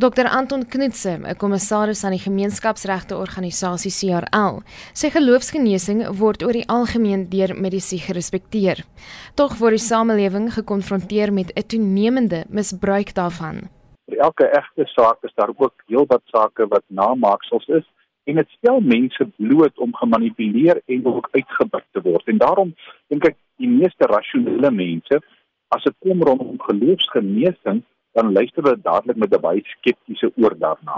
Dr Anton Knutse, 'n kommissaris aan die gemeenskapsregte organisasie CRL, sê geloofsgenesing word oor die algemeen deur medisy gerespekteer. Tog word die samelewing gekonfronteer met 'n toenemende misbruik daarvan. Vir elke egte saak is daar ook heelwat sake wat namaaksels is en dit stel mense bloot om gemanipuleer en ook uitgebuit te word. En daarom dink ek die meeste rasionele mense as dit kom rondom geloofsgenesing dan luister hulle dadelik met 'n baie skeptiese oor daarna.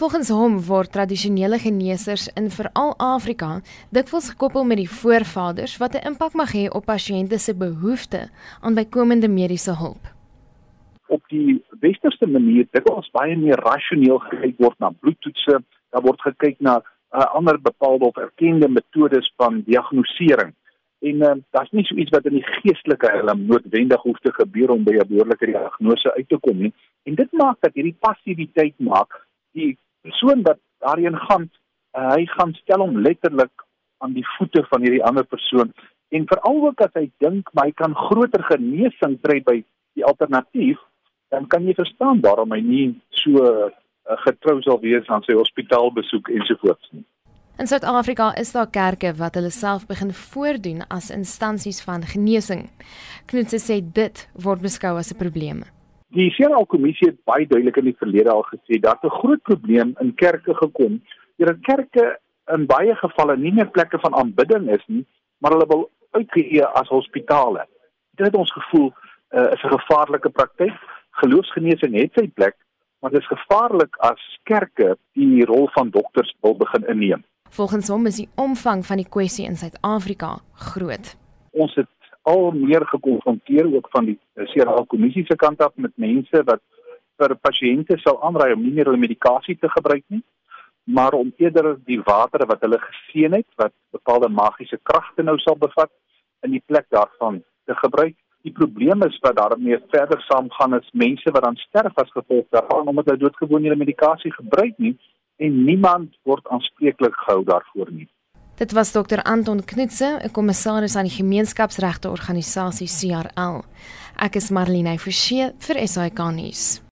Volgens hom word tradisionele geneesers in veral Afrika dikwels gekoppel met die voorvaders wat 'n impak mag hê op pasiënte se behoefte aan bykomende mediese hulp. Op die westerse manier dit ons baie meer rasioneel gekyk word na bloedtoetse, daar word gekyk na uh, ander bepaalde of erkende metodes van diagnostisering en uh, daar's nie so iets wat in die geestelike helm noodwendig hoef te gebeur om by 'n behoorlike diagnose uit te kom nie. En dit maak dat hierdie passiwiteit maak. Die persoon wat daarin gaan uh, hy gaan stel hom letterlik aan die voete van hierdie ander persoon. En veral ook as hy dink my kan groter genesing kry by die alternatief dan kan jy verstaan waarom hy nie so uh, getrou sal wees aan sy hospitaalbesoek ensovoorts nie In Suid-Afrika is daar kerke wat hulle self begin voordoen as instansies van genesing. Knutse sê dit word beskou as 'n probleem. Die Senale Kommissie het baie duidelik in die verlede al gesê dat 'n groot probleem in kerke gekom deurdat kerke in baie gevalle nie meer plekke van aanbidding is nie, maar hulle wil uitgee as hospitale. Dit het ons gevoel uh, is 'n gevaarlike praktyk. Geloofsgenesing het sy plek, maar dit is gevaarlik as kerke die rol van dokters wil begin inneem. Volgens hom is die omvang van die kwessie in Suid-Afrika groot. Ons het al meer gekonfronteer ook van die CRA kommissie se kant af met mense wat vir pasiënte sou aanraai om nie hulle medikasie te gebruik nie, maar om eerder die water wat hulle geseën het wat bepaalde magiese kragte nou sal bevat in die plek daarvan te gebruik. Die probleem is dat daarmee verder saamgaan is mense wat dan sterf as gevolg daarvan omdat hulle doodgewoon nie hulle medikasie gebruik nie en niemand word aanspreeklik gehou daarvoor nie. Dit was Dr Anton Knutse, 'n kommissaris aan die gemeenskapsregte organisasie CRL. Ek is Marlene Forsie vir SAK nuus.